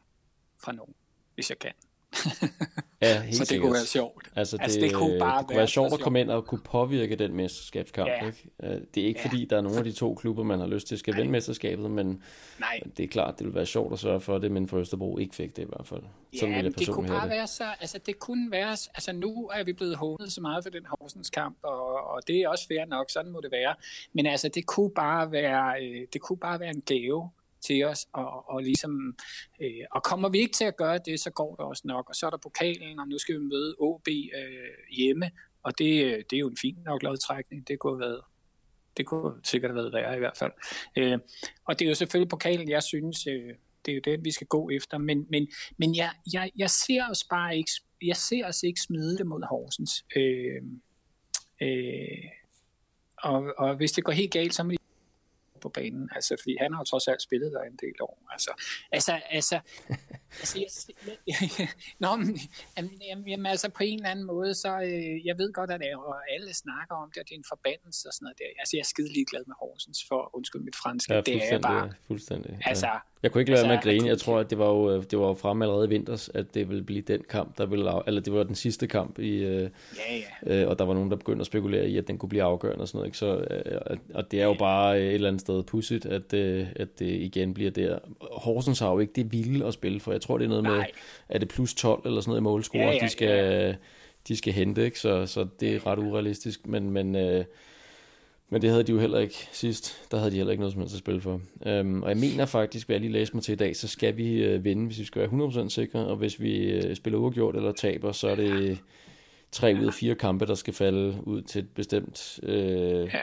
fra nogen, hvis jeg kan. Ja, helt så det sikkert. kunne være sjovt. Altså, det, altså, det kunne bare det kunne være, være sjovt at komme ind og kunne påvirke den mesterskabskamp. Ja. Ikke? Øh, det er ikke ja. fordi, der er nogle af de to klubber, man har lyst til at skal vinde mesterskabet, men Nej. det er klart, det vil være sjovt at sørge for det, men for Østerbro ikke fik det i hvert fald. Sådan ja, det kunne bare det. være så, altså det kunne være, altså nu er vi blevet hånet så meget for den Horsens kamp, og, og det er også fair nok, sådan må det være. Men altså, det kunne bare være, øh, det kunne bare være en gave til os, og, og ligesom, øh, og kommer vi ikke til at gøre det, så går det også nok, og så er der pokalen, og nu skal vi møde OB øh, hjemme, og det, øh, det er jo en fin nok lodtrækning, det kunne have været det kunne sikkert have været værre i hvert fald. Øh, og det er jo selvfølgelig pokalen, jeg synes, øh, det er jo den, vi skal gå efter, men, men, men jeg, jeg, jeg ser os bare ikke, jeg ser os ikke smide det mod Horsens. Øh, øh, og, og hvis det går helt galt, så må de på banen, altså, fordi han har jo trods alt spillet der en del år. Altså, altså, altså, altså jeg, jeg, nå, men, jamen, jamen, altså på en eller anden måde, så øh, jeg ved godt, at og alle snakker om det, at det er en forbandelse og sådan noget der. Altså, jeg er skide ligeglad med Horsens, for undskyld mit franske. Ja, det er bare, fuldstændig. Altså, ja. Jeg kunne ikke lade altså, med at grine. Jeg tror, at det var jo, det var jo frem allerede i vinters, at det ville blive den kamp, der ville, eller det var den sidste kamp i, øh, ja, ja. Øh, og der var nogen, der begyndte at spekulere i, at den kunne blive afgørende og sådan noget. Ikke? Så, øh, og det er jo bare et eller andet sted pudsigt, at, øh, at det igen bliver der. Horsens har jo ikke det vilde at spille for. Jeg tror, det er noget Nej. med, at det plus 12 eller sådan noget i målscore, ja, ja, de skal, de skal hente, ikke? Så, så det er ret urealistisk. Men, men øh, men det havde de jo heller ikke sidst. Der havde de heller ikke noget som helst at spille for. Um, og jeg mener faktisk, hvad jeg lige læste mig til i dag, så skal vi uh, vinde, hvis vi skal være 100% sikre. Og hvis vi uh, spiller uafgjort eller taber, så er det tre ud af fire kampe, der skal falde ud til et bestemt ja.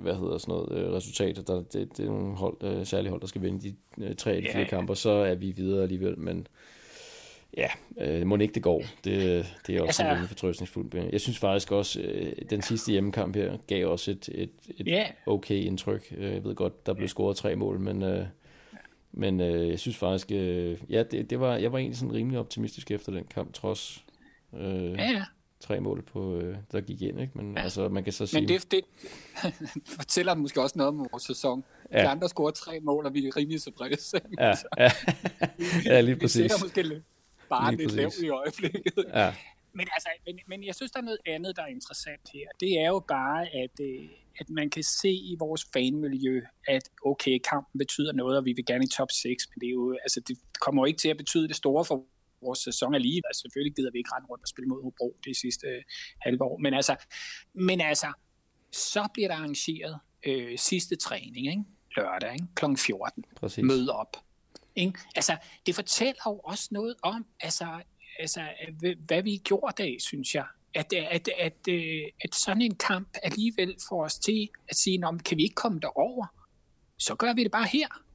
Hvad hedder sådan noget, uh, resultat. Der, det, det er nogle hold, uh, særlige hold, der skal vinde de uh, tre de fire ja. kampe, så er vi videre alligevel. Men Ja, øh, må ikke det går. Det, det er også altså, en fortrøstningsfuldt. Jeg synes faktisk også, øh, den sidste hjemmekamp her gav også et, et, et yeah. okay indtryk. Øh, jeg ved godt, der blev scoret tre mål, men, øh, men øh, jeg synes faktisk, øh, ja, det, det var, jeg var egentlig sådan rimelig optimistisk efter den kamp, trods øh, ja, tre mål, på, øh, der gik ind. Ikke? Men ja. altså, man kan så sige... Men det, det fortæller måske også noget om vores sæson. Ja. De andre scorer tre mål, og vi er rimelig tilfredse. Ja, ja. ja, lige præcis. Vi måske lidt bare lidt lavt i øjeblikket. Ja. Men, altså, men, men jeg synes, der er noget andet, der er interessant her. Det er jo bare, at, øh, at man kan se i vores fanmiljø, at okay, kampen betyder noget, og vi vil gerne i top 6, men det, er jo, altså, det kommer jo ikke til at betyde det store for vores sæson alligevel. Altså, selvfølgelig gider vi ikke rende rundt og spille mod Hobro det sidste øh, halve år. Men altså, men altså, så bliver der arrangeret øh, sidste træning, ikke? lørdag ikke? kl. 14. Præcis. Mød op. Ikke? Altså, det fortæller jo også noget om, altså, altså, hvad vi gjorde af, synes jeg. At, at, at, at, øh, at sådan en kamp alligevel får os til at sige, kan vi ikke komme derover, så gør vi det bare her.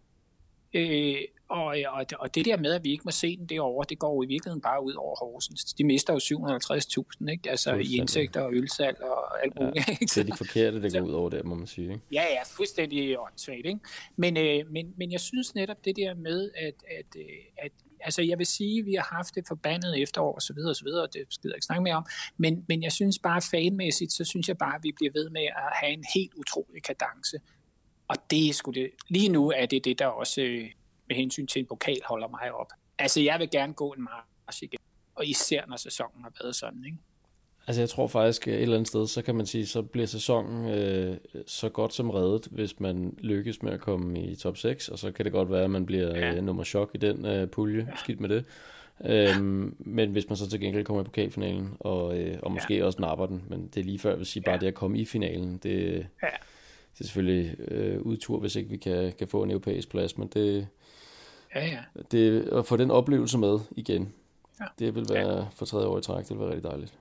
Øh, og, og, og det der med, at vi ikke må se den derovre, det går jo i virkeligheden bare ud over Horsens. De mister jo 750.000, ikke? Altså i indtægter og ølsalg og alt muligt. Ja, det er de forkerte, det går ud over der, må man sige. Ikke? Ja, ja, fuldstændig åndssvagt. Ikke? Men, øh, men, men jeg synes netop det der med, at, at, øh, at altså jeg vil sige, at vi har haft det forbandet efterår og så videre og så videre, og det skal jeg ikke snakke mere om, men, men jeg synes bare fanmæssigt, så synes jeg bare, at vi bliver ved med at have en helt utrolig kadence. Og det skulle det, lige nu er det det, der også øh, med hensyn til en pokal holder mig op. Altså, jeg vil gerne gå en march igen, og især når sæsonen har været sådan, ikke? Altså jeg tror faktisk et eller andet sted, så kan man sige, så bliver sæsonen øh, så godt som reddet, hvis man lykkes med at komme i top 6, og så kan det godt være, at man bliver ja. øh, nummer chok i den øh, pulje, ja. skidt med det. Øhm. Men hvis man så til gengæld kommer i pokalfinalen, og, øh, og måske ja. også napper den, men det er lige før, jeg vil sige, bare ja. det at komme i finalen, det, ja det er selvfølgelig øh, udtur, hvis ikke vi kan, kan få en europæisk plads, men det, ja, ja. det at få den oplevelse med igen, ja. det vil være ja. for tredje år i træk, det vil være rigtig dejligt.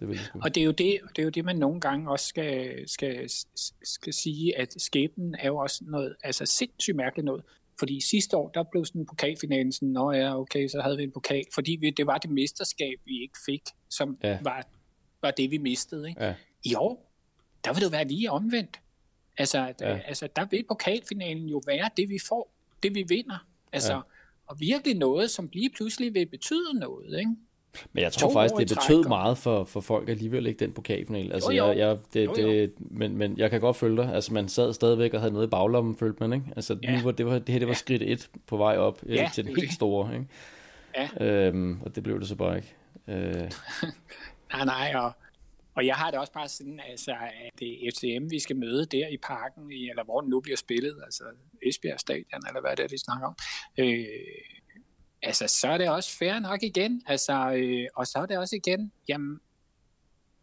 Det vil det og det er, jo det, det er jo det, man nogle gange også skal, skal, skal sige, at skæbnen er jo også noget altså sindssygt mærkeligt noget. Fordi sidste år, der blev sådan en pokalfinalen sådan, nå ja, okay, så havde vi en pokal, fordi vi, det var det mesterskab, vi ikke fik, som ja. var, var det, vi mistede. Ikke? Ja. I år, der vil det jo være lige omvendt. Altså, ja. altså, der vil pokalfinalen jo være det, vi får, det vi vinder. Altså, ja. og virkelig noget, som lige pludselig vil betyde noget, ikke? Men jeg tror to faktisk, det betød meget for, for folk alligevel ikke den pokalfinal. Altså, jo, jo. Jeg, jeg, det, jo, jo. Det, men, men jeg kan godt følge dig. Altså, man sad stadigvæk og havde noget i baglommen, følte man, ikke? Altså, ja. nu var det, var, det her det var skridt et på vej op øh, ja, til den helt store, ikke? Ja. Øhm, og det blev det så bare ikke. Øh. nej, nej, og, og jeg har det også bare sådan, altså, at det er FCM, vi skal møde der i parken, eller hvor den nu bliver spillet, altså Esbjerg Stadion, eller hvad det er, de snakker om. Øh, altså, så er det også fair nok igen. Altså, øh, og så er det også igen, jamen,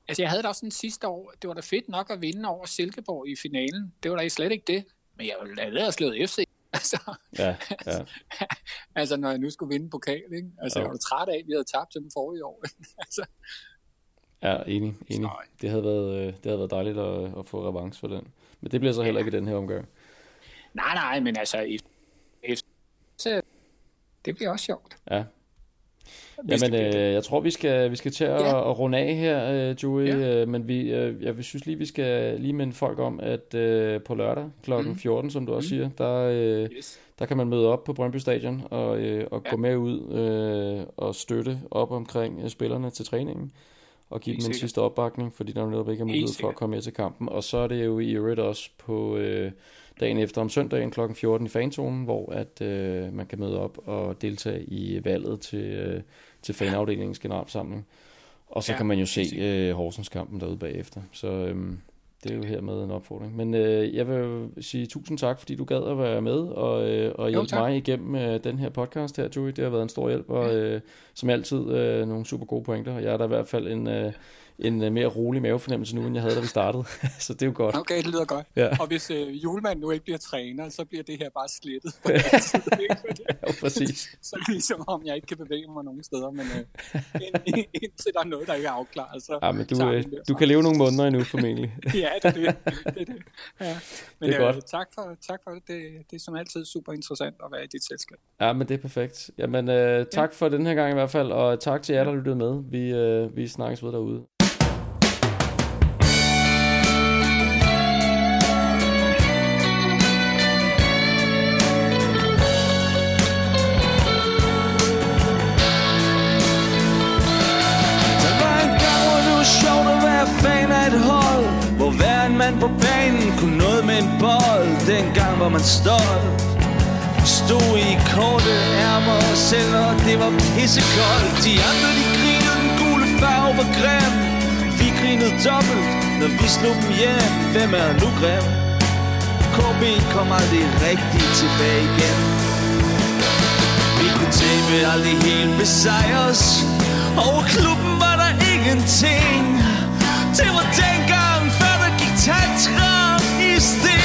altså jeg havde det også den sidste år, det var da fedt nok at vinde over Silkeborg i finalen. Det var da slet ikke det. Men jeg ville have slået FC. Altså, ja, ja. altså, når jeg nu skulle vinde pokal, ikke? Altså, jeg var træt af, at vi havde tabt til dem forrige år. altså. Ja, enig, enig. Det havde været, øh, det havde været dejligt at, at få revanche for den. Men det bliver så heller ikke i den her omgang. Nej, nej, men altså, efter, det bliver også sjovt. Ja. Jamen, øh, jeg tror, vi skal, vi skal til at, ja. at runde af her, øh, Joey. Ja. Øh, men vi, øh, jeg synes lige, vi skal lige minde folk om, at øh, på lørdag kl. Mm. 14, som du også mm. siger, der, øh, yes. der kan man møde op på Brøndby Stadion og, øh, og ja. gå med ud øh, og støtte op omkring øh, spillerne til træningen og give dem en sidste opbakning, fordi der er netop ikke er mulighed for at komme med til kampen. Og så er det jo i øvrigt også på... Øh, dagen efter om søndagen kl. 14 i fanzonen, hvor at øh, man kan møde op og deltage i valget til, øh, til fanafdelingens generalforsamling. Og så ja, kan man jo se øh, Horsens kampen derude bagefter. Så øh, det er jo hermed en opfordring. Men øh, jeg vil sige tusind tak, fordi du gad at være med og, øh, og hjælpe jo, mig igennem øh, den her podcast her, Joey. Det har været en stor hjælp, og øh, som altid øh, nogle super gode pointer. Jeg er der i hvert fald en... Øh, en uh, mere rolig mavefornemmelse nu, end jeg havde, da vi startede. så det er jo godt. Okay, det lyder godt. Ja. Og hvis uh, julemanden nu ikke bliver træner, så bliver det her bare slettet. ja, præcis. så ligesom om jeg ikke kan bevæge mig nogen steder, men uh, indtil der er noget, der ikke er afklaret, så... Ja, men du, uh, du kan leve nogle måneder endnu, formentlig. ja, det er det. det, er det. Ja. Men det er uh, godt. tak for, tak for det. det. Det er som altid super interessant at være i dit selskab. Ja, men det er perfekt. Jamen, uh, tak ja. for den her gang i hvert fald, og tak til jer, der lyttede med. Vi, uh, vi snakkes ved derude. Var man stolt Stod i korte ærmer selv og det var pissekoldt. De andre de grinede, den gule farve var grim. Vi grinede dobbelt, når vi slog dem hjem Hvem er nu grim? KB kom aldrig rigtigt tilbage igen. Vi kunne tabe aldrig helt besejres Over klubben var der ingenting. Det var dengang før der gik Tantra i sten.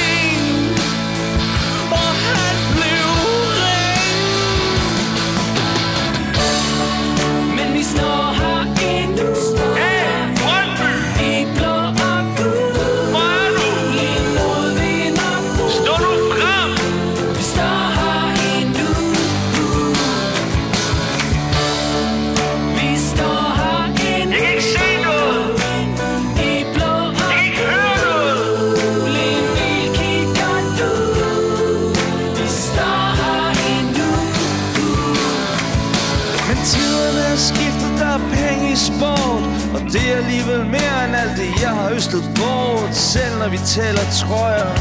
Det er alligevel mere end alt det, jeg har østet bort. Selv når vi tæller trøjer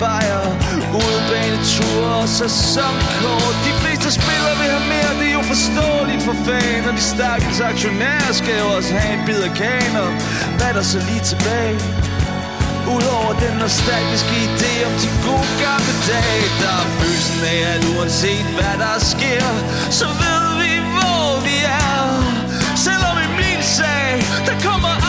Bajer, udebaneture og sæsonkort. De fleste spillere vil have mere, det er jo forståeligt for fan. Og de stakkels aktionærer skal jo også have en bid af kaner Hvad er der så lige tilbage? Udover den nostalgiske idé om de gode gamle dage Der er følelsen af, at uanset hvad der sker Så ved vi, hvor vi